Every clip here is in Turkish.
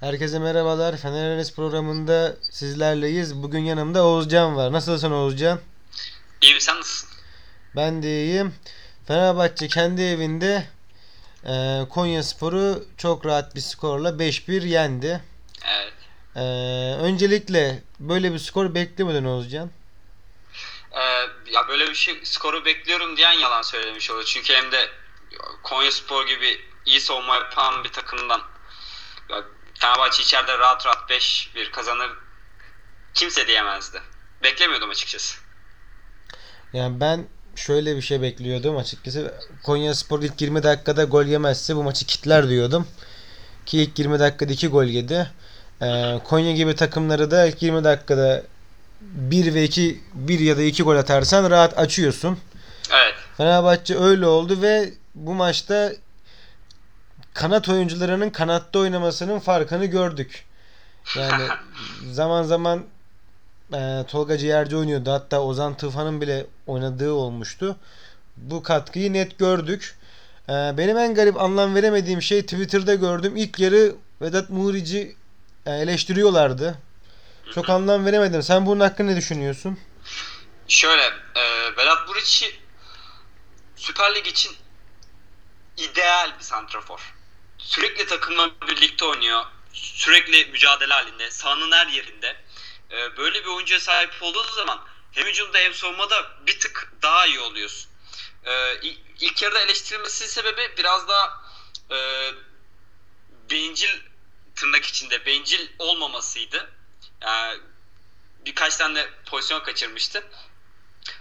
Herkese merhabalar. Fener programında sizlerleyiz. Bugün yanımda Oğuzcan var. Nasılsın Oğuzcan? İyiyim sen nasılsın? Ben de iyiyim. Fenerbahçe kendi evinde e, Konya Sporu çok rahat bir skorla 5-1 yendi. Evet. E, öncelikle böyle bir skor beklemedin Oğuzcan. Ee, ya böyle bir şey skoru bekliyorum diyen yalan söylemiş olur. Çünkü hem de Konya Spor gibi iyi savunma yapan bir takımdan Fenerbahçe içeride rahat rahat 5-1 kazanır kimse diyemezdi. Beklemiyordum açıkçası. Yani ben şöyle bir şey bekliyordum açıkçası. Konya Spor ilk 20 dakikada gol yemezse bu maçı kitler diyordum. Ki ilk 20 dakikada 2 gol yedi. Ee, Konya gibi takımları da ilk 20 dakikada 1 ve 2 1 ya da 2 gol atarsan rahat açıyorsun. Evet. Fenerbahçe öyle oldu ve bu maçta kanat oyuncularının kanatta oynamasının farkını gördük. Yani zaman zaman e, Tolga Ciğerci oynuyordu. Hatta Ozan Tufan'ın bile oynadığı olmuştu. Bu katkıyı net gördük. E, benim en garip anlam veremediğim şey Twitter'da gördüm. İlk yarı Vedat Murici e, eleştiriyorlardı. Çok anlam veremedim. Sen bunun hakkında ne düşünüyorsun? Şöyle e, Vedat Muriç'i Süper Lig için ideal bir santrafor. Sürekli takımla birlikte oynuyor. Sürekli mücadele halinde. Sahanın her yerinde. E, böyle bir oyuncuya sahip olduğu zaman hem hücumda hem savunmada bir tık daha iyi oluyorsun. E, ilk, yarıda eleştirilmesinin sebebi biraz daha e, bencil tırnak içinde bencil olmamasıydı. Yani birkaç tane pozisyon kaçırmıştı.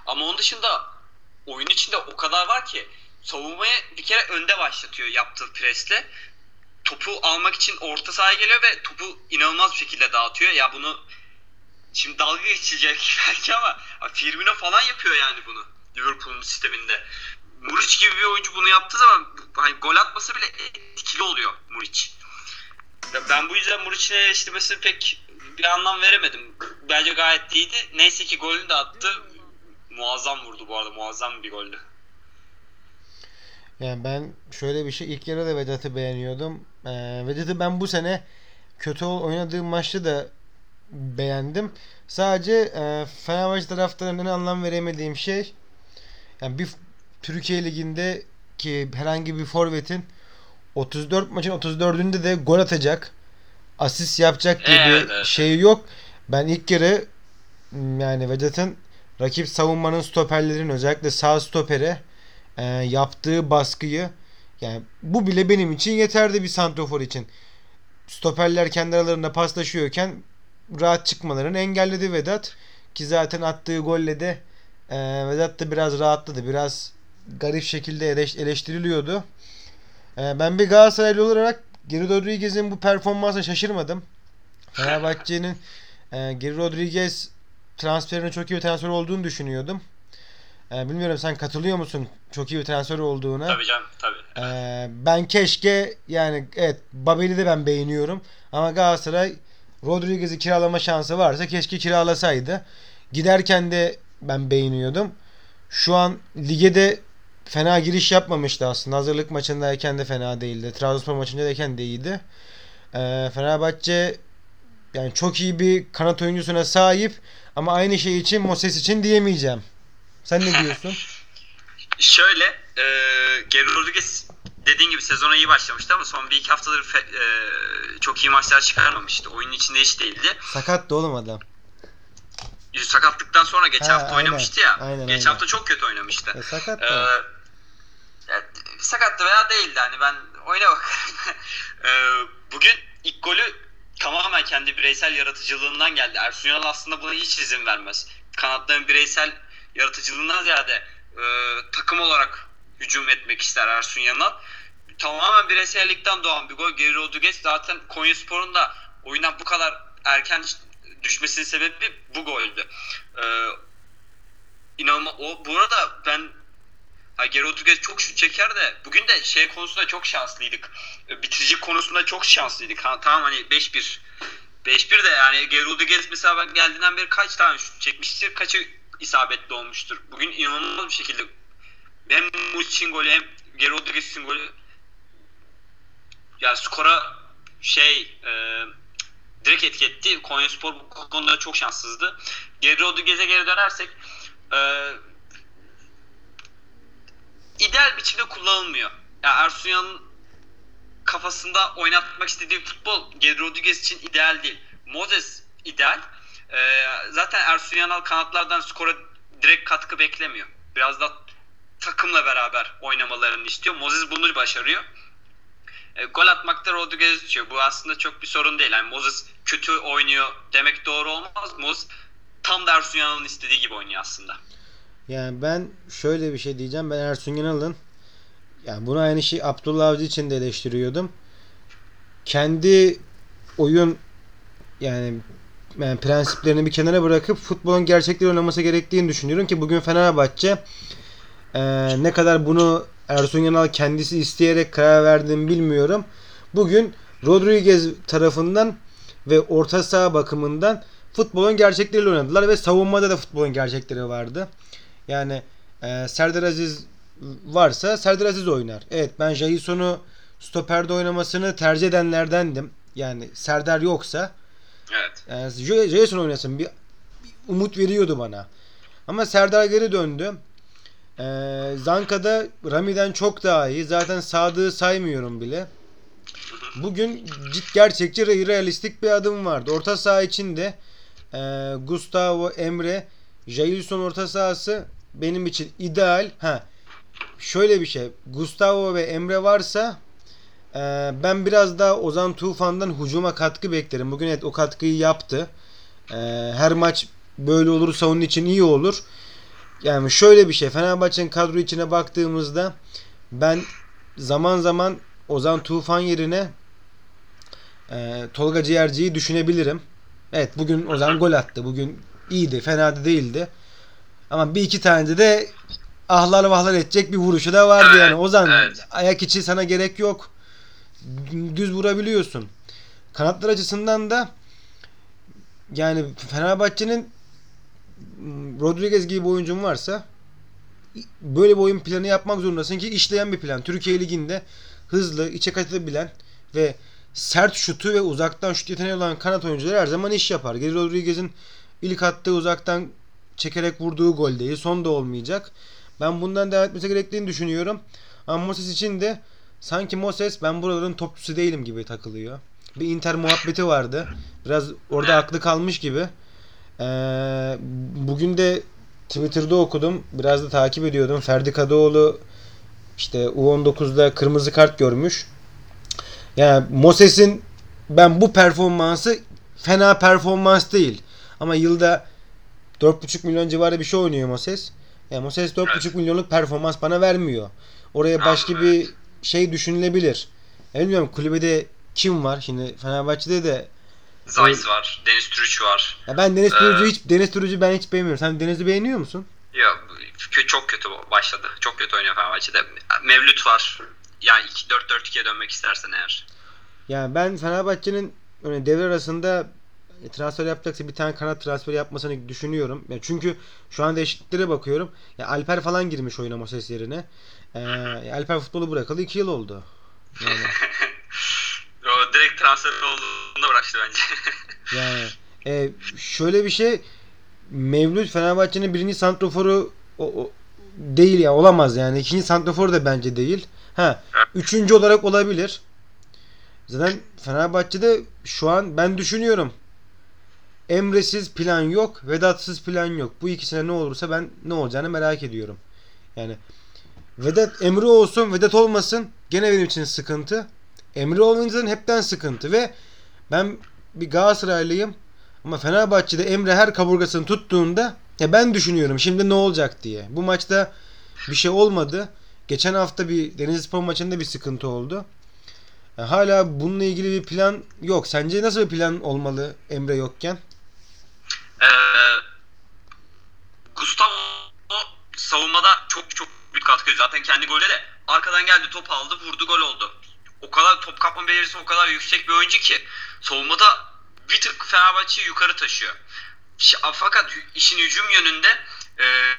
Ama onun dışında oyun içinde o kadar var ki savunmaya bir kere önde başlatıyor yaptığı presle. Topu almak için orta sahaya geliyor ve topu inanılmaz bir şekilde dağıtıyor. Ya bunu şimdi dalga geçilecek belki ama Firmino falan yapıyor yani bunu Liverpool'un sisteminde. Muriç gibi bir oyuncu bunu yaptığı zaman hani gol atması bile etkili oluyor Muriç. Ben bu yüzden Muriç'in eleştirmesini pek bir anlam veremedim. Bence gayet iyiydi. Neyse ki golünü de attı. Muazzam vurdu bu arada. Muazzam bir goldü. Yani ben şöyle bir şey ilk yarıda da Vedat'ı beğeniyordum. Ee, Vedat'ı ben bu sene kötü oynadığım maçta da beğendim. Sadece e, Fenerbahçe taraftarının anlam veremediğim şey yani bir Türkiye Ligi'nde ki herhangi bir forvetin 34 maçın 34'ünde de gol atacak asist yapacak gibi Evet, şey yok. Ben ilk yarı yani Vedat'ın rakip savunmanın stoperlerin özellikle sağ stopere e, yaptığı baskıyı yani bu bile benim için yeterli bir santrofor için. Stoperler kendi aralarında paslaşıyorken rahat çıkmalarını engelledi Vedat. Ki zaten attığı golle de e, Vedat da biraz rahatladı. Biraz garip şekilde eleş- eleştiriliyordu. E, ben bir Galatasaraylı olarak Geri Rodriguez'in bu performansına şaşırmadım. Fenerbahçe'nin e, Geri Rodriguez transferinin çok iyi bir transfer olduğunu düşünüyordum. E, bilmiyorum sen katılıyor musun çok iyi bir transfer olduğuna? Tabii canım tabii. Ee, ben keşke yani evet Babel'i de ben beğeniyorum ama Galatasaray Rodriguez'i kiralama şansı varsa keşke kiralasaydı. Giderken de ben beğeniyordum. Şu an lige de fena giriş yapmamıştı aslında. Hazırlık maçındayken de fena değildi. Trabzonspor maçındayken de iyiydi. Ee, Fenerbahçe yani çok iyi bir kanat oyuncusuna sahip ama aynı şey için Moses için diyemeyeceğim. Sen ne diyorsun? Şöyle e, Geri Rodriguez dediğin gibi sezona iyi başlamıştı ama son bir iki haftadır fe- e, çok iyi maçlar çıkarmamıştı. Oyunun içinde hiç değildi. Sakat da oğlum adam. Sakatlıktan sonra geçen Ha, hafta aynen. oynamıştı ya. Aynen, geçen aynen. hafta çok kötü oynamıştı. E, sakat Ee, da. ya, sakattı veya değildi hani ben oyuna bakarım. Ee, bugün ilk golü tamamen kendi bireysel yaratıcılığından geldi. Ersun Yanal aslında buna hiç izin vermez. Kanatların bireysel yaratıcılığından ziyade e, takım olarak hücum etmek ister Ersun Yanal. Tamamen bireysellikten doğan bir gol. Geri Rodriguez zaten Konyaspor'un da oyundan bu kadar erken düşmesinin sebebi bu goldü. Ee, inanılmaz. O, bu arada ben Ha, Geri Rodriguez çok şut çeker de bugün de şey konusunda çok şanslıydık. E, Bitirici konusunda çok şanslıydık. Ha, tamam hani 5-1. 5-1 de yani Geri Rodriguez mesela ben geldiğinden beri kaç tane şut çekmiştir, kaçı isabetli olmuştur. Bugün inanılmaz bir şekilde hem Muçin golü hem Geri Rodriguez'in golü yani skora şey e, direkt etiketti. Konyaspor bu konuda çok şanssızdı. Geri Rodriguez'e geri dönersek e, ideal biçimde kullanılmıyor. Yani Ersun Yanal'ın kafasında oynatmak istediği futbol Geri Rodriguez için ideal değil. Moses ideal. E, zaten Ersun Yanal kanatlardan skora direkt katkı beklemiyor. Biraz da takımla beraber oynamalarını istiyor. Moses bunu başarıyor. E, gol atmakta Rodriguez düşüyor. Bu aslında çok bir sorun değil. Yani Moses kötü oynuyor demek doğru olmaz. Moses tam da Ersun Yanal'ın istediği gibi oynuyor aslında. Yani ben şöyle bir şey diyeceğim. Ben Ersun Yanal'ın yani bunu aynı şey Abdullah Avcı için de eleştiriyordum. Kendi oyun yani, yani prensiplerini bir kenara bırakıp futbolun gerçekleri oynaması gerektiğini düşünüyorum ki bugün Fenerbahçe e, ne kadar bunu Ersun Yanal kendisi isteyerek karar verdiğini bilmiyorum. Bugün Rodriguez tarafından ve orta saha bakımından futbolun gerçekleriyle oynadılar ve savunmada da futbolun gerçekleri vardı. Yani e, Serdar Aziz varsa Serdar Aziz oynar. Evet ben Jason'u stoperde oynamasını tercih edenlerdendim. Yani Serdar yoksa Evet. yani Jason oynasın bir, bir umut veriyordu bana. Ama Serdar geri döndü. Ee, Zanka'da Rami'den çok daha iyi. Zaten Sadık'ı saymıyorum bile. Bugün cid gerçekçi realistik bir adım vardı. Orta saha için de e, Gustavo, Emre, Jailson orta sahası benim için ideal. Ha, şöyle bir şey. Gustavo ve Emre varsa e, ben biraz daha Ozan Tufan'dan hücuma katkı beklerim. Bugün evet o katkıyı yaptı. E, her maç böyle olursa onun için iyi olur. Yani şöyle bir şey. Fenerbahçe'nin kadro içine baktığımızda ben zaman zaman Ozan Tufan yerine e, Tolga Ciğerci'yi düşünebilirim. Evet bugün Ozan gol attı. Bugün iyiydi. Fena da değildi. Ama bir iki tane de ahlar vahlar edecek bir vuruşu da vardı Evet, yani. Ozan evet. ayak içi sana gerek yok. Düz vurabiliyorsun. Kanatlar açısından da yani Fenerbahçe'nin m, Rodriguez gibi bir oyuncun varsa böyle bir oyun planı yapmak zorundasın ki işleyen bir plan. Türkiye Ligi'nde hızlı, içe katılabilen ve sert şutu ve uzaktan şut yeteneği olan kanat oyuncuları her zaman iş yapar. Geri Rodriguez'in ilk attığı uzaktan çekerek vurduğu gol değil. Son da olmayacak. Ben bundan devam etmesi gerektiğini düşünüyorum. Ama Moses için de sanki Moses ben buraların topçusu değilim gibi takılıyor. Bir Inter muhabbeti vardı. Biraz orada aklı kalmış gibi. Ee, bugün de Twitter'da okudum. Biraz da takip ediyordum. Ferdi Kadıoğlu işte U19'da kırmızı kart görmüş. Yani Moses'in ben bu performansı fena performans değil. Ama yılda 4,5 milyon civarı bir şey oynuyor Moses. Yani Moses 4,5 milyonluk performans bana vermiyor. Oraya başka bir şey düşünülebilir. Ya bilmiyorum kulübede kim var? Şimdi Fenerbahçe'de de Zeiss var. Deniz Türüç var. ya ben Deniz Ee, Turucu hiç Deniz Turucu ben hiç beğenmiyorum. Sen Deniz'i beğeniyor musun? Ya kö- çok kötü başladı. Çok kötü oynuyor Fenerbahçe'de. Mevlüt var. Yani 4-4-2'ye dönmek istersen eğer. Yani ben Fenerbahçe'nin öyle devre arasında transfer yapacaksa bir tane kanat transferi yapmasını düşünüyorum. Ya çünkü şu anda eşitliklere bakıyorum. Ya Alper falan girmiş oyuna Moses yerine. Ya Alper futbolu bırakalı 2 yıl oldu. Yani, o direkt transfer olduğunda bıraktı bence. yani e, şöyle bir şey Mevlüt Fenerbahçe'nin birinci santroforu o, o- değil ya olamaz yani. İkinci santroforu da bence değil. Ha, üçüncü olarak olabilir. Zaten Fenerbahçe'de şu an ben düşünüyorum. Emre'siz plan yok, Vedat'sız plan yok. Bu ikisine ne olursa ben ne olacağını merak ediyorum. Yani Vedat Emre olsun, Vedat olmasın gene benim için sıkıntı. Emre olmayınca zaten hepten sıkıntı ve ben bir Galatasaraylıyım ama Fenerbahçe'de Emre her kaburgasını tuttuğunda ya ben düşünüyorum şimdi ne olacak diye. Bu maçta bir şey olmadı. Geçen hafta bir Denizlispor maçında bir sıkıntı oldu. Ya hala bununla ilgili bir plan yok. Sence nasıl bir plan olmalı Emre yokken? Ee, Gustavo savunmada çok çok büyük katkı. Zaten kendi golü de arkadan geldi top aldı vurdu gol oldu. O kadar top kapma becerisi o kadar yüksek bir oyuncu ki savunmada bir tık Fenerbahçe'yi yukarı taşıyor. Fakat işin hücum yönünde e,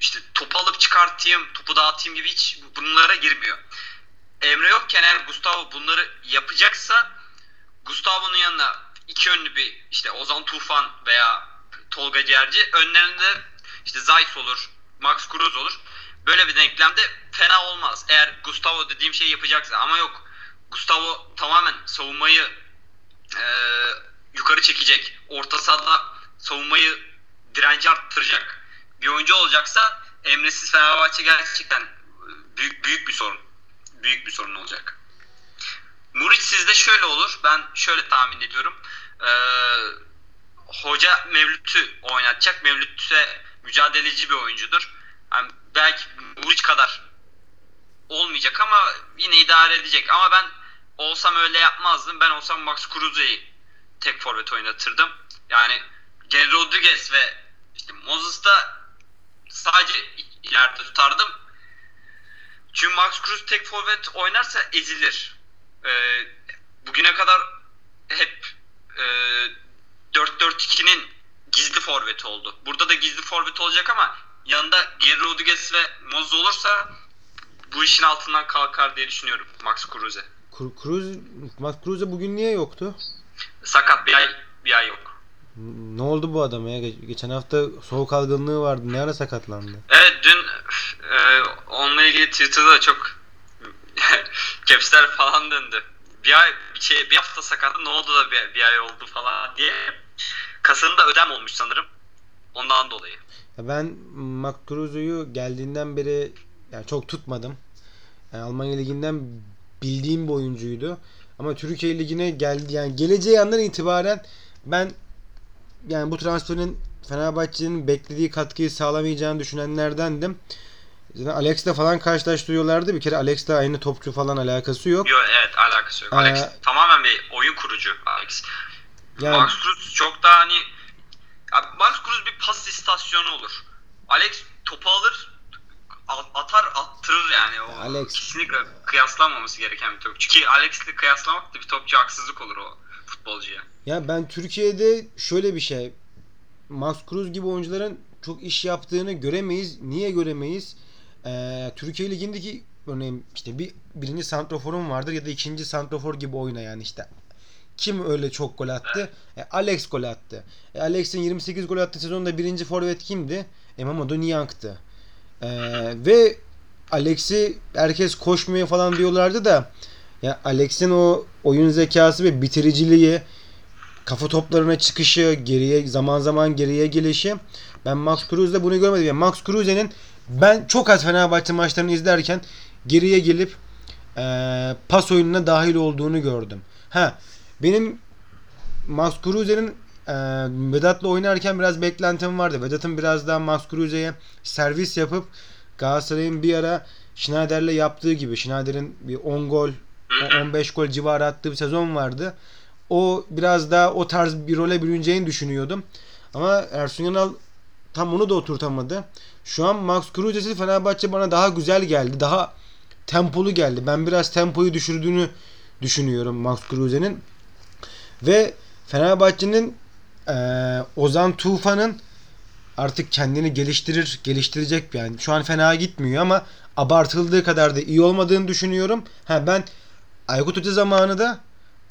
işte topu alıp çıkartayım, topu dağıtayım gibi hiç bunlara girmiyor. Emre yokken eğer Gustavo bunları yapacaksa Gustavo'nun yanına iki yönlü bir işte Ozan Tufan veya Tolga Ciğerci önlerinde işte Zayt olur, Max Cruz olur. Böyle bir denklemde fena olmaz. Eğer Gustavo dediğim şeyi yapacaksa ama yok. Gustavo tamamen savunmayı e, yukarı çekecek. Orta sahada savunmayı direnci arttıracak bir oyuncu olacaksa Emre'siz Fenerbahçe gerçekten büyük büyük bir sorun. Büyük bir sorun olacak. Muriç sizde şöyle olur. Ben şöyle tahmin ediyorum. Ee, hoca Mevlüt'ü oynatacak. Mevlüt mücadeleci bir oyuncudur. Yani belki Muriç kadar olmayacak ama yine idare edecek. Ama ben olsam öyle yapmazdım. Ben olsam Max Kruse'yi tek forvet oynatırdım. Yani Gene Rodriguez ve işte Moses'ta sadece ileride tutardım. Çünkü Max Cruz tek forvet oynarsa ezilir. Ee, bugüne kadar hep e, 4-4-2'nin gizli forveti oldu. Burada da gizli forvet olacak ama yanında Geri Rodriguez ve Moses olursa bu işin altından kalkar diye düşünüyorum Max Cruz'e. Cruz, Max Cruz'e bugün niye yoktu? Sakat bir ay bir ay yok. Ne oldu bu adama ya? Geçen hafta soğuk algınlığı vardı. Ne ara sakatlandı? Evet dün e, onunla ilgili Twitter'da çok capsler falan döndü. Bir ay bir şey bir hafta sakatlı ne oldu da bir, bir ay oldu falan diye. Kasında ödem olmuş sanırım. Ondan dolayı. Ben Max Kruse'yu geldiğinden beri yani çok tutmadım. Yani Almanya liginden bildiğim bir oyuncuydu. Ama Türkiye ligine geldi yani geleceği andan itibaren ben yani bu transferin Fenerbahçe'nin beklediği katkıyı sağlamayacağını düşünenlerdendim. Zaten Alex'le falan karşılaştırıyorlardı. Bir kere Alex'le aynı topçu falan alakası yok. Yok evet alakası yok. Ee, Alex tamamen bir oyun kurucu Alex. Yani- Max Cruz çok daha hani Max Cruz bir pas istasyonu olur. Alex topu alır atar attırır yani. O Alex- kesinlikle kıyaslanmaması gereken bir topçu. Ki Alex'le kıyaslamak da bir topçu haksızlık olur o futbolcuya. Ya ben Türkiye'de şöyle bir şey Max Cruz gibi oyuncuların çok iş yaptığını göremeyiz. Niye göremeyiz? Ee, Türkiye Ligi'ndeki örneğin işte bir birinci santroforun vardır ya da ikinci santrofor gibi oyna yani işte. Kim öyle çok gol attı? E, Alex gol attı. E, Alex'in 28 gol attığı sezonda birinci forvet kimdi? E, Mamadou Niang'tı. E, ve Alex'i herkes koşmuyor falan diyorlardı da ya Alex'in o oyun zekası ve bitiriciliği kafa toplarına çıkışı, geriye zaman zaman geriye gelişi ben Max Cruz'da bunu görmedim. Yani Max Cruz'un ben çok az Fenerbahçe maçlarını izlerken geriye gelip eee, pas oyununa dahil olduğunu gördüm. Ha benim Max Cruze'nin eee Vedat'la oynarken biraz beklentim vardı. Vedat'ın biraz daha Max Cruze'ye servis yapıp Galatasaray'ın bir ara Schneider'le yaptığı gibi Schneider'in bir 10 gol o 15 gol civarı attığı bir sezon vardı. O biraz daha o tarz bir role bürüneceğini düşünüyordum. Ama Ersun Yanal tam onu da oturtamadı. Şu an Max Kruse'si Fenerbahçe bana daha güzel geldi. Daha tempolu geldi. Ben biraz tempoyu düşürdüğünü düşünüyorum Max Kruse'nin. Ve Fenerbahçe'nin eee, Ozan Tufan'ın artık kendini geliştirir, geliştirecek yani. Şu an fena gitmiyor ama abartıldığı kadar da iyi olmadığını düşünüyorum. Ha ben Aykut Hoca zamanı da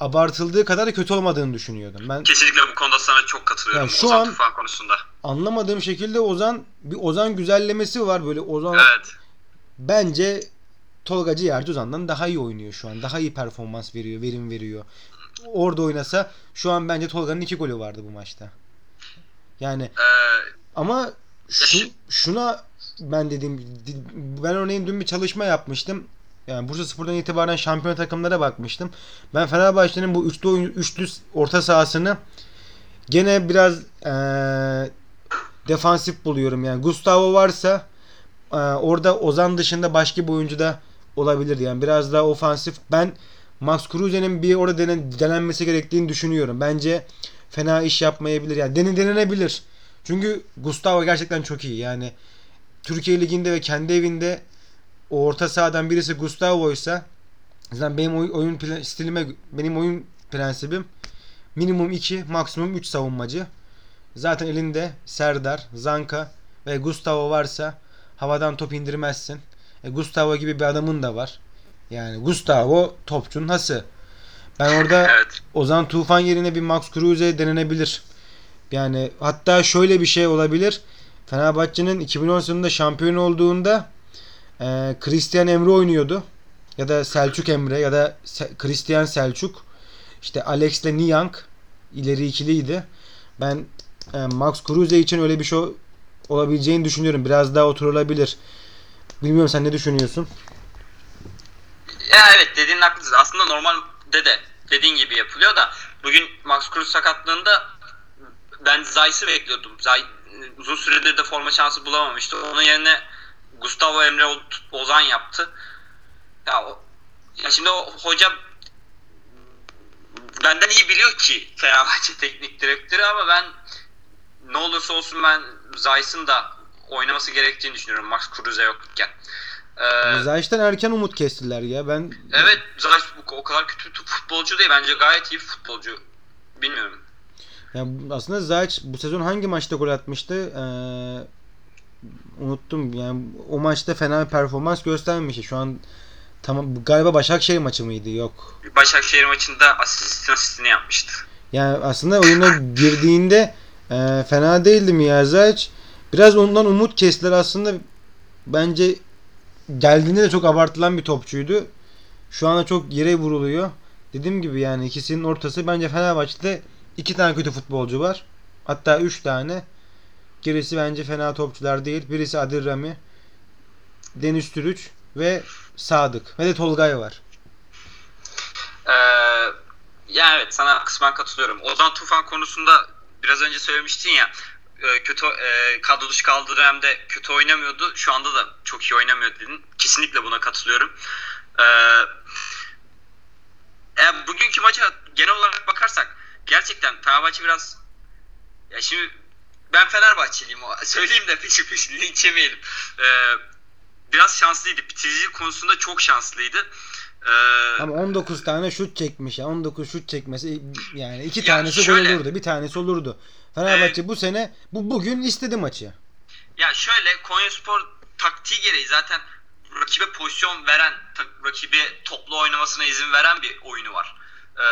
abartıldığı kadar da kötü olmadığını düşünüyordum. Ben Kesinlikle konuda sana çok katılıyorum. Ya şu Ozan an- Tufan konusunda. anlamadığım şekilde Ozan bir Ozan güzellemesi var böyle Ozan Evet. bence Tolga Ciğerci Ozan'dan daha iyi oynuyor şu an. Daha iyi performans veriyor, verim veriyor. Orada oynasa şu an bence Tolga'nın iki golü vardı bu maçta. Yani Ee, ama şu, şu- şuna ben dedim ben örneğin dün bir çalışma yapmıştım. Yani Bursa Spor'dan itibaren şampiyon takımlara bakmıştım. Ben Fenerbahçe'nin bu üçlü oyun, üçlü orta sahasını gene biraz eee, defansif buluyorum. Yani Gustavo varsa eee, orada Ozan dışında başka bir oyuncu da olabilir. Yani biraz daha ofansif. Ben Max Kruse'nin bir orada denen, denenmesi gerektiğini düşünüyorum. Bence fena iş yapmayabilir. Yani dene, denenebilir. Çünkü Gustavo gerçekten çok iyi. Yani Türkiye Ligi'nde ve kendi evinde o orta sahadan birisi Gustavo'ysa zaten benim oy- oyun pla- stilime benim oyun prensibim minimum 2 maksimum 3 savunmacı. Zaten elinde Serdar, Zanka ve Gustavo varsa havadan top indirmezsin. E, Gustavo gibi bir adamın da var. Yani Gustavo topçunun hası. Ben orada Evet. Ozan Tufan yerine bir Max Kruse denenebilir. Yani hatta şöyle bir şey olabilir. Fenerbahçe'nin 2010 sonunda şampiyon olduğunda e, Christian Emre oynuyordu. Ya da Selçuk Emre ya da Se- Christian Selçuk. İşte Alex'le Niang ileri ikiliydi. Ben e, Max Kruse için öyle bir şey olabileceğini düşünüyorum. Biraz daha oturulabilir. Bilmiyorum sen ne düşünüyorsun? Ya evet dediğin haklısın. Aslında normalde de dediğin gibi yapılıyor da bugün Max Cruz sakatlığında ben Zayt'sı bekliyordum. Zay uzun süredir de forma şansı bulamamıştı. Onun yerine Gustavo Emre Ozan yaptı. Ya, ya şimdi o hoca benden iyi biliyor ki Fenerbahçe teknik direktörü ama ben ne olursa olsun ben Zayt'sın da oynaması gerektiğini düşünüyorum Max Cruz'e yokken. Ee, Zayt'tan erken umut kestiler ya. Ben Evet Zayt o kadar kötü bir futbolcu değil. Bence gayet iyi bir futbolcu. Bilmiyorum. Ya bu- aslında Zayt bu sezon hangi maçta gol atmıştı? Ee, unuttum. Yani o maçta fena bir performans göstermemişti. Şu an tamam galiba Başakşehir maçı mıydı? Yok. Başakşehir maçında asist asistini yapmıştı. Yani aslında oyuna girdiğinde e, fena değildi mi ya Zayt? Biraz ondan umut kestiler aslında. Bence geldiğinde de çok abartılan bir topçuydu. Şu anda çok yere vuruluyor. Dediğim gibi yani ikisinin ortası bence Fenerbahçe'de iki tane kötü futbolcu var. Hatta üç tane. Gerisi bence fena topçular değil. Birisi Adil Rami, Deniz Türüç ve Sadık. Ve de Tolgay var. Ee, ya evet sana kısmen katılıyorum. Ozan Tufan konusunda biraz önce söylemiştin ya e, kötü e, kadro dışı kaldığı dönemde kötü oynamıyordu. Şu anda da çok iyi oynamıyor dedin. Kesinlikle buna katılıyorum. Ee, e, bugünkü maça genel olarak bakarsak gerçekten Fenerbahçe biraz ya şimdi ben Fenerbahçeliyim söyleyeyim de peşi peşin linç yemeyelim. Ee, biraz şanslıydı. Bitirici konusunda çok şanslıydı. Ee, Ama 19 tane şut çekmiş ya. 19 şut çekmesi yani iki Ya tanesi şöyle- gol olurdu. Bir tanesi olurdu. Fenerbahçe bu sene bu bugün istedi maçı. Ya şöyle Konyaspor taktiği gereği zaten rakibe pozisyon veren, rakibe toplu oynamasına izin veren bir oyunu var. Ee,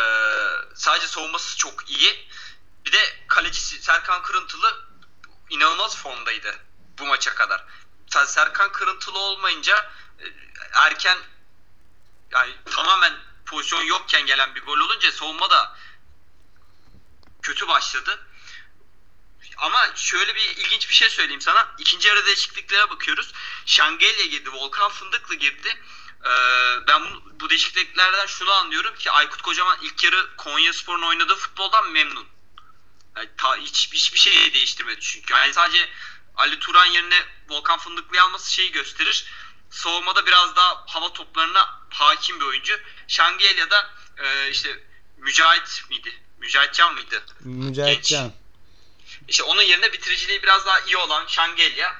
sadece savunması çok iyi. Bir de kalecisi Serkan Kırıntılı inanılmaz formdaydı bu maça kadar. Ser- Serkan Kırıntılı olmayınca e, erken yani tamamen pozisyon yokken gelen bir gol olunca savunma da kötü başladı. Ama şöyle bir ilginç bir şey söyleyeyim sana. İkinci yarı değişikliklere bakıyoruz. Şangelya girdi, Volkan Fındıklı girdi. Ee, ben bu, bu değişikliklerden şunu anlıyorum ki Aykut Kocaman ilk yarı Konya Spor'un oynadığı futboldan memnun. Yani ta, hiç, hiçbir şey değiştirmedi çünkü. Yani sadece Ali Turan yerine Volkan Fındıklı'yı alması şeyi gösterir. Savunmada biraz daha hava toplarına hakim bir oyuncu. Şangelya'da e, işte Mücahit miydi? Mücahit Can mıydı? Mücahit Genç. Can. İşte onun yerine bitiriciliği biraz daha iyi olan Şangelya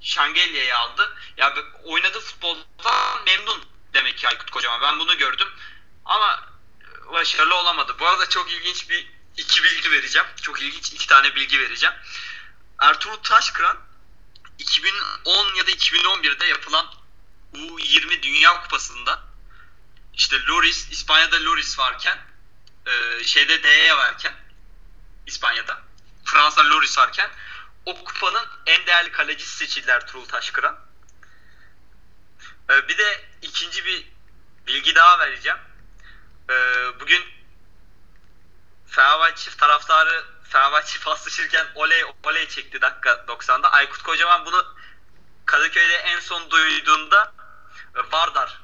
Şangelya'yı aldı. Ya bu- oynadığı futboldan memnun demek ki Aykut Kocaman. Ben bunu gördüm. Ama başarılı olamadı. Bu arada çok ilginç bir iki bilgi vereceğim. Çok ilginç iki tane bilgi vereceğim. Ertuğrul Taşkıran 2010 ya da 2011'de yapılan U20 Dünya Kupası'nda işte Loris, İspanya'da Loris varken e, şeyde D'ye varken İspanya'da Fransa Loris varken o kupanın en değerli kalecisi seçildi Ertuğrul Taşkıran. Ee, bir de ikinci bir bilgi daha vereceğim. Ee, bugün Fenerbahçe taraftarı Fenerbahçe paslaşırken oley oley çekti dakika 90'da. Aykut Kocaman bunu Kadıköy'de en son duyduğunda e, Vardar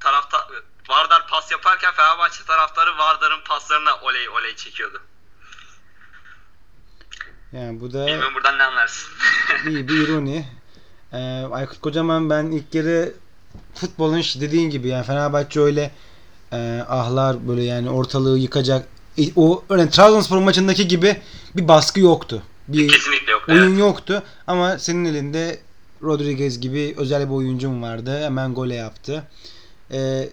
tarafta Vardar pas yaparken Fenerbahçe taraftarı Vardar'ın paslarına oley oley çekiyordu. Yani bu da Bilmiyorum buradan ne anlarsın. iyi bir ironi. Ee, Aykut Kocaman ben ilk kere futbolun dediğin gibi yani Fenerbahçe öyle e, ahlar böyle yani ortalığı yıkacak e, o örneğin Trabzonspor maçındaki gibi bir baskı yoktu. Bir Kesinlikle yok. oyun evet. yoktu ama senin elinde Rodriguez gibi özel bir oyuncun vardı. Hemen gole yaptı. Ee,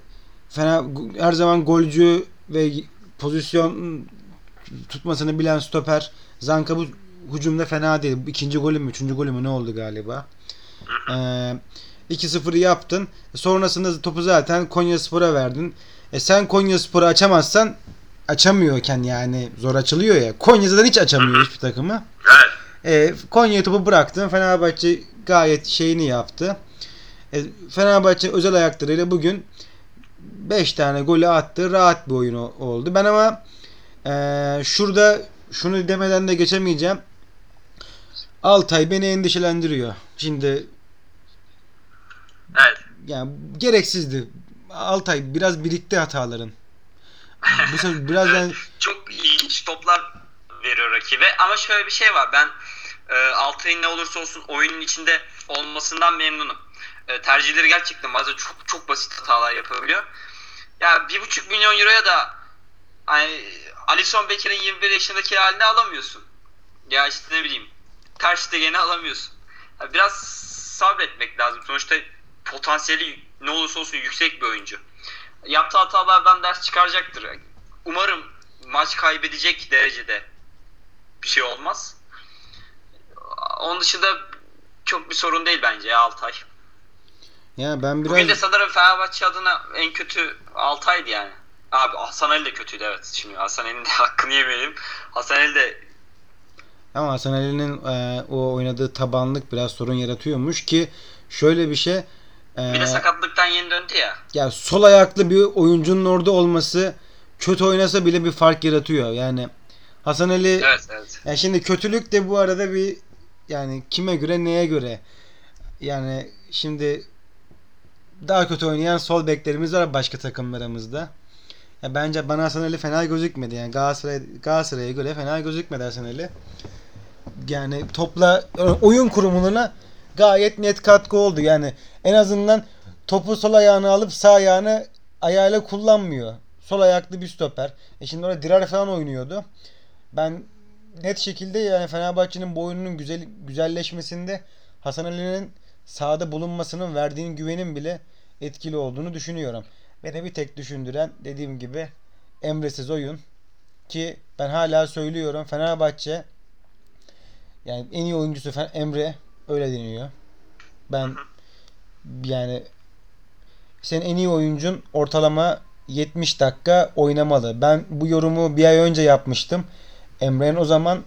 fena her zaman golcü ve pozisyon tutmasını bilen stoper Zanka bu hücumda fena değil. İkinci golü mü, üçüncü golü mü ne oldu galiba? Ee, 2-0'ı yaptın. Sonrasında topu zaten Konya Spor'a verdin. E sen Konya Spor'u açamazsan açamıyorken yani zor açılıyor ya. Konya zaten hiç açamıyor hiçbir takımı. Evet. E, Konya'ya topu bıraktın. Fenerbahçe gayet şeyini yaptı. E, Fenerbahçe özel ayaklarıyla bugün 5 tane golü attı. Rahat bir oyun oldu. Ben ama e, şurada şunu demeden de geçemeyeceğim. Altay beni endişelendiriyor. Şimdi Evet. yani gereksizdi. Altay biraz birikti hataların. Bu sefer biraz yani Çok ilginç toplar veriyor rakibe. Ama şöyle bir şey var. Ben e, Altay'ın ne olursa olsun oyunun içinde olmasından memnunum. E, tercihleri gerçekten bazen çok çok basit hatalar yapabiliyor. Ya bir buçuk milyon euroya da hani Alisson Beker'in 21 yaşındaki halini alamıyorsun. Ya işte ne bileyim Ter Stegen'i alamıyorsun. Ya biraz sabretmek lazım. Sonuçta potansiyeli ne olursa olsun yüksek bir oyuncu. Yaptığı hatalardan ders çıkaracaktır. Umarım maç kaybedecek derecede bir şey olmaz. Onun dışında çok bir sorun değil bence ya Altay. ya ben Bugün de biraz sanırım Fenerbahçe adına en kötü Altay'dı yani. Abi Hasan Ali de kötüydü evet. Şimdi Hasan Ali'nin de hakkını yemeyelim. Hasan Ali de ama Hasan Ali'nin e, o oynadığı tabanlık biraz sorun yaratıyormuş ki şöyle bir şey e, bir de sakatlıktan yeni döndü ya. ya sol ayaklı bir oyuncunun orada olması kötü oynasa bile bir fark yaratıyor. Yani Hasan Ali Evet evet. Ya şimdi kötülük de bu arada bir yani kime göre neye göre yani şimdi daha kötü oynayan sol beklerimiz var başka takımlarımızda. Ya bence bana Hasan Ali fena gözükmedi. Yani Galatasaray Galatasaray'a göre fena gözükmedi Hasan Ali. Yani topla oyun kurumuna gayet net katkı oldu. Yani en azından topu sol ayağını alıp sağ ayağını ayağıyla kullanmıyor. Sol ayaklı bir stoper. E şimdi orada Dirar falan oynuyordu. Ben net şekilde yani Fenerbahçe'nin bu oyununun güzel, güzelleşmesinde Hasan Ali'nin sahada bulunmasının verdiğin güvenin bile etkili olduğunu düşünüyorum. Beni bir tek düşündüren dediğim gibi Emre'siz oyun ki ben hala söylüyorum Fenerbahçe yani en iyi oyuncusu Emre öyle deniyor. Ben yani senin en iyi oyuncun ortalama 70 dakika oynamalı. Ben bu yorumu bir ay önce yapmıştım. Emre'nin o zaman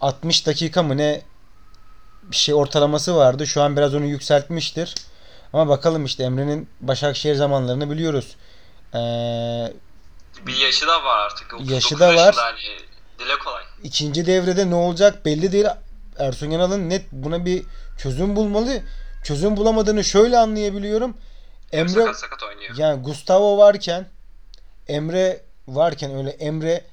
60 dakika mı ne bir şey ortalaması vardı. Şu an biraz onu yükseltmiştir. Ama bakalım işte Emre'nin Başakşehir zamanlarını biliyoruz. Ee, Bir yaşı da var artık. 39 Yaşı da var. Hani dile kolay. ikinci devrede ne olacak belli değil. Ersun Yanal'ın net buna bir çözüm bulmalı. Çözüm bulamadığını şöyle anlayabiliyorum. Emre Sakat sakat oynuyor. yani Gustavo varken Emre varken öyle Emre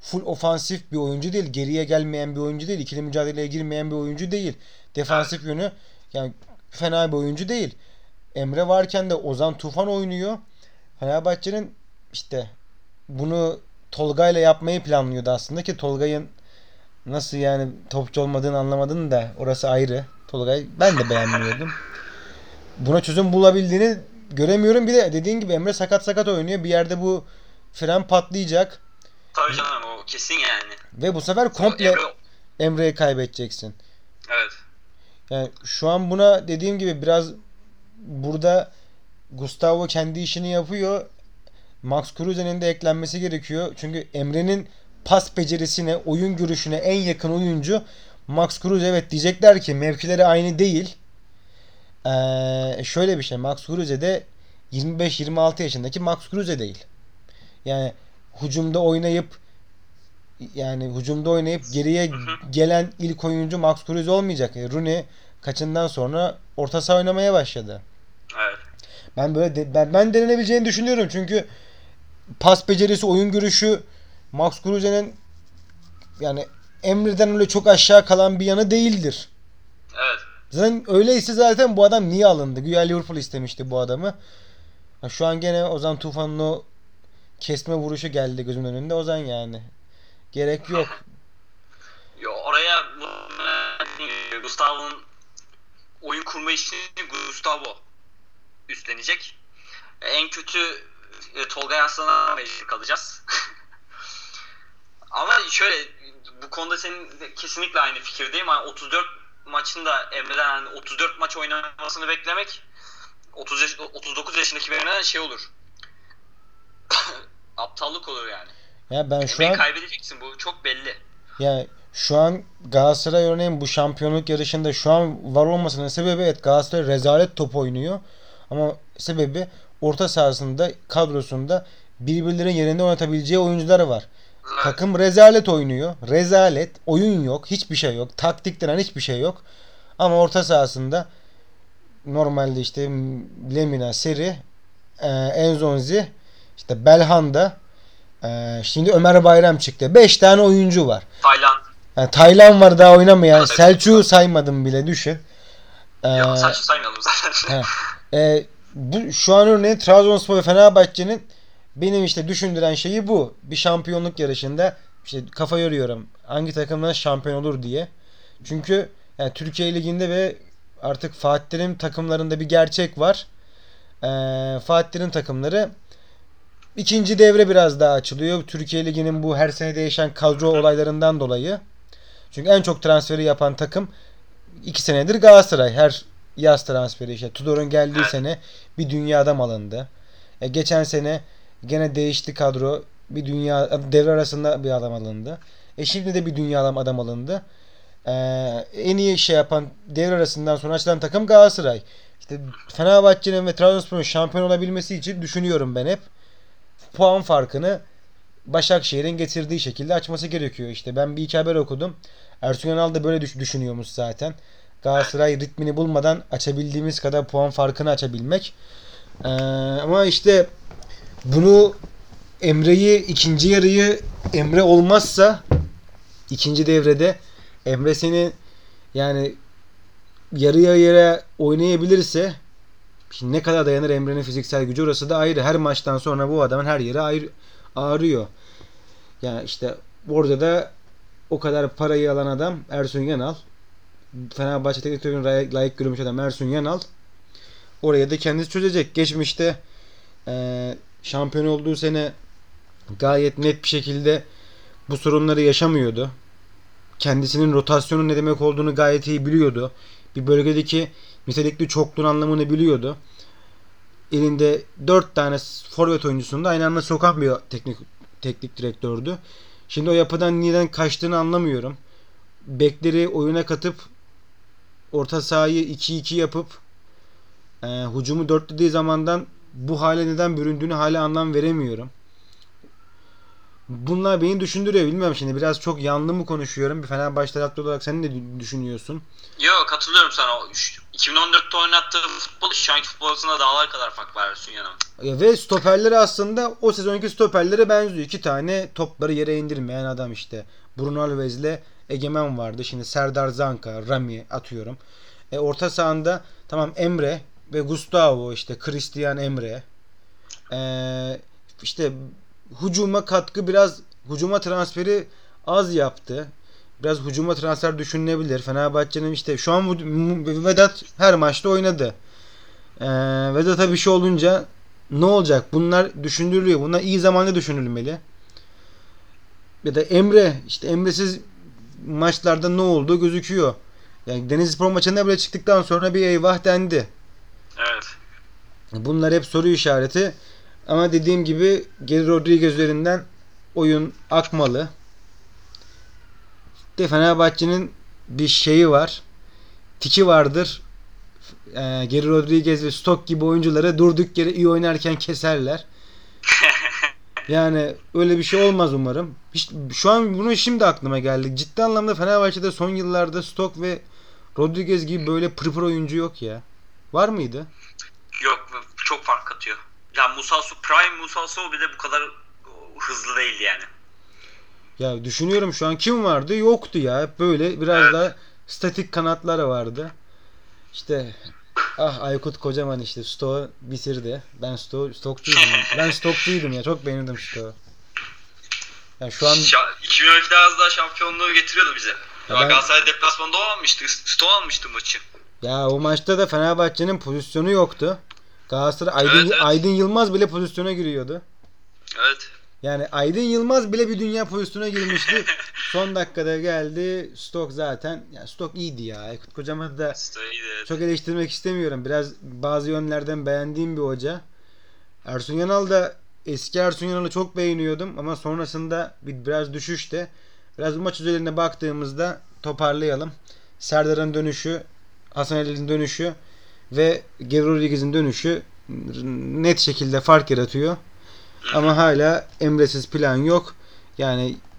full ofansif bir oyuncu değil. Geriye gelmeyen bir oyuncu değil. ikili mücadeleye girmeyen bir oyuncu değil. Defansif yönü yani fena bir oyuncu değil. Emre varken de Ozan Tufan oynuyor. Fenerbahçe'nin işte bunu Tolga'yla yapmayı planlıyordu aslında ki Tolga'nın nasıl yani topçu olmadığını anlamadın da orası ayrı. Tolga'yı ben de beğenmiyordum. Buna çözüm bulabildiğini göremiyorum. Bir de dediğin gibi Emre sakat sakat oynuyor. Bir yerde bu fren patlayacak Tabii canım o kesin yani. ve bu sefer komple Emre- Emre'yi kaybedeceksin. Evet. Yani şu an buna dediğim gibi biraz burada Gustavo kendi işini yapıyor. Max Kruse'nin de eklenmesi gerekiyor. Çünkü Emre'nin pas becerisine, oyun görüşüne en yakın oyuncu Max Kruse. Evet diyecekler ki mevkileri aynı değil. Ee, şöyle bir şey. Max Kruse de 25-26 yaşındaki Max Kruse değil. Yani hücumda oynayıp yani hücumda oynayıp geriye gelen ilk oyuncu Max Kruse olmayacak. Yani Rooney kaçından sonra orta saha oynamaya başladı. Evet. Ben böyle de- ben, ben denenebileceğini düşünüyorum çünkü pas becerisi, oyun görüşü Max Kruse'nin yani Emre'den öyle çok aşağı kalan bir yanı değildir. Evet. Zaten öyleyse zaten bu adam niye alındı? Güya Liverpool istemişti bu adamı. Ha, Şu an gene Ozan Tufan'ın o kesme vuruşu geldi gözümün önünde. Ozan yani. Gerek yok. Yo, oraya Gustavo'nun oyun kurma işini Gustavo üstlenecek. En kötü e, Tolga Yarslan'a mecbur kalacağız. Ama şöyle bu konuda senin kesinlikle aynı fikirdeyim. Yani 34 maçında Emre'den yani 34 maç oynamasını beklemek 30 yaş, 39 yaşındaki birine şey olur. aptallık olur yani. Ya ben şu Emeği an kaybedeceksin bu çok belli. ya şu an Galatasaray örneğin bu şampiyonluk yarışında şu an var olmasının sebebi evet Galatasaray rezalet top oynuyor. Ama sebebi orta sahasında kadrosunda birbirlerinin yerinde oynatabileceği oyuncular var. Takım rezalet oynuyor. Rezalet. Oyun yok. Hiçbir şey yok. Taktik denen hiçbir şey yok. Ama orta sahasında normalde işte Lemina, Seri, e, Enzonzi, işte Belhanda, e, şimdi Ömer Bayram çıktı. 5 tane oyuncu var. Tayland. Yani Taylan var daha oynamayan. Evet. Selçuk'u saymadım bile düşün. E, Ya saymayalım zaten. He. E, bu şu an örneğin Trabzonspor ve Fenerbahçe'nin benim işte düşündüren şeyi bu. Bir şampiyonluk yarışında işte kafa yoruyorum. Hangi takımdan şampiyon olur diye. Çünkü yani Türkiye Ligi'nde ve artık Fatih Terim takımlarında bir gerçek var. E, Fatih Terim takımları ikinci devre biraz daha açılıyor. Türkiye Ligi'nin bu her sene değişen kadro olaylarından dolayı. Çünkü en çok transferi yapan takım iki senedir Galatasaray. Her yaz transferi işte. Tudor'un geldiği sene bir dünya adam alındı. E, geçen sene gene değişti kadro. Bir dünya devre arasında bir adam alındı. E şimdi de bir dünya adam, alındı. E, en iyi şey yapan devre arasından sonra açılan takım Galatasaray. İşte Fenerbahçe'nin ve Trabzonspor'un şampiyon olabilmesi için düşünüyorum ben hep. Puan farkını Başakşehir'in getirdiği şekilde açması gerekiyor. İşte ben bir iki haber okudum. Ersun Yanal da böyle düş- düşünüyormuş zaten. Galatasaray ritmini bulmadan açabildiğimiz kadar puan farkını açabilmek. Ee, ama işte bunu Emre'yi ikinci yarıyı Emre olmazsa ikinci devrede Emre seni yani yarıya yere oynayabilirse ne kadar dayanır Emre'nin fiziksel gücü orası da ayrı. Her maçtan sonra bu adamın her yeri ayrı, ağrıyor. Yani işte orada da o kadar parayı alan adam Ersun Yanal. Fenerbahçe Teknik Direktörü'nün layık, görülmüş adam Ersun Yanal. Oraya da kendisi çözecek. Geçmişte eee, şampiyon olduğu sene gayet net bir şekilde bu sorunları yaşamıyordu. Kendisinin rotasyonun ne demek olduğunu gayet iyi biliyordu. Bir bölgedeki nitelikli çokluğun anlamını biliyordu. Elinde 4 tane forvet oyuncusunu da aynı anda sokan bir teknik teknik direktördü. Şimdi o yapıdan neden kaçtığını anlamıyorum. Bekleri oyuna katıp orta sahayı 2-2 yapıp e, hücumu dörtlediği zamandan bu hale neden büründüğünü hala anlam veremiyorum. Bunlar beni düşündürüyor. Bilmiyorum şimdi biraz çok yanlı mı konuşuyorum. Bir Fenerbahçe taraftarı olarak sen ne düşünüyorsun? Yo katılıyorum sana. O üç- 2014'te oynattığı futbol şu anki futbol arasında dağlar kadar fark var. Ya Ve stoperleri aslında o sezonki stoperlere benziyor. İki tane topları yere indirmeyen adam işte. Bruno Alves'le Egemen vardı. Şimdi Serdar Zanka, Rami atıyorum. E, orta sahanda tamam Emre ve Gustavo işte Christian Emre. E, işte hücuma katkı biraz hücuma transferi az yaptı. Biraz hücuma transfer düşünülebilir. Fenerbahçe'nin işte şu an Vedat her maçta oynadı. E, Vedat'a bir şey olunca ne olacak? Bunlar düşünülüyor. Bunlar iyi zamanda düşünülmeli. Ya da Emre işte Emre'siz maçlarda ne olduğu gözüküyor. Yani Denizlispor maçında bile çıktıktan sonra bir eyvah dendi. Evet. Bunlar hep soru işareti. Ama dediğim gibi Geri Rodriguez üzerinden oyun akmalı. De Fenerbahçe'nin bir şeyi var. Tiki vardır. Ee, Geri Rodriguez ve Stok gibi oyuncuları durduk yere iyi oynarken keserler. Yani öyle bir şey olmaz umarım. Hiç, şu an bunu şimdi aklıma geldi. Ciddi anlamda Fenerbahçe'de son yıllarda Stok ve Rodriguez gibi böyle pırpır oyuncu yok ya. Var mıydı? Yok çok fark katıyor. Ya Musa Su, Prime Musa Su bile bu kadar hızlı değildi yani. Ya düşünüyorum şu an kim vardı? Yoktu ya. Hep böyle biraz Evet. daha statik kanatları vardı. İşte ah Aykut Kocaman işte Stoğu bitirdi. Ben Stoğu stokçuydum. ben stokçuydum ya. Çok beğenirdim Stoğu. Ya şu an Şa- 2012'de az daha şampiyonluğu getiriyordu bize. Ya ben- Galatasaray deplasmanda o almıştı. Sto almıştı maçı. Ya o maçta da Fenerbahçe'nin pozisyonu yoktu. Galatasaray Aydın, Evet, evet. Aydın Yılmaz bile pozisyona giriyordu. Evet. Yani Aydın Yılmaz bile bir dünya pozisyona girmişti. Son dakikada geldi. Stok zaten. Ya Stok iyiydi ya. Aykut Kocaman da iyiydi. çok eleştirmek istemiyorum. Biraz bazı yönlerden beğendiğim bir hoca. Ersun Yanal da eski Ersun Yanal'ı çok beğeniyordum ama sonrasında bir biraz düşüşte. Biraz bu maç üzerine baktığımızda toparlayalım. Serdar'ın dönüşü, Hasan Ali'nin dönüşü ve Geri Rodriguez'in dönüşü net şekilde fark yaratıyor. Ama hala Emre'siz plan yok. Yani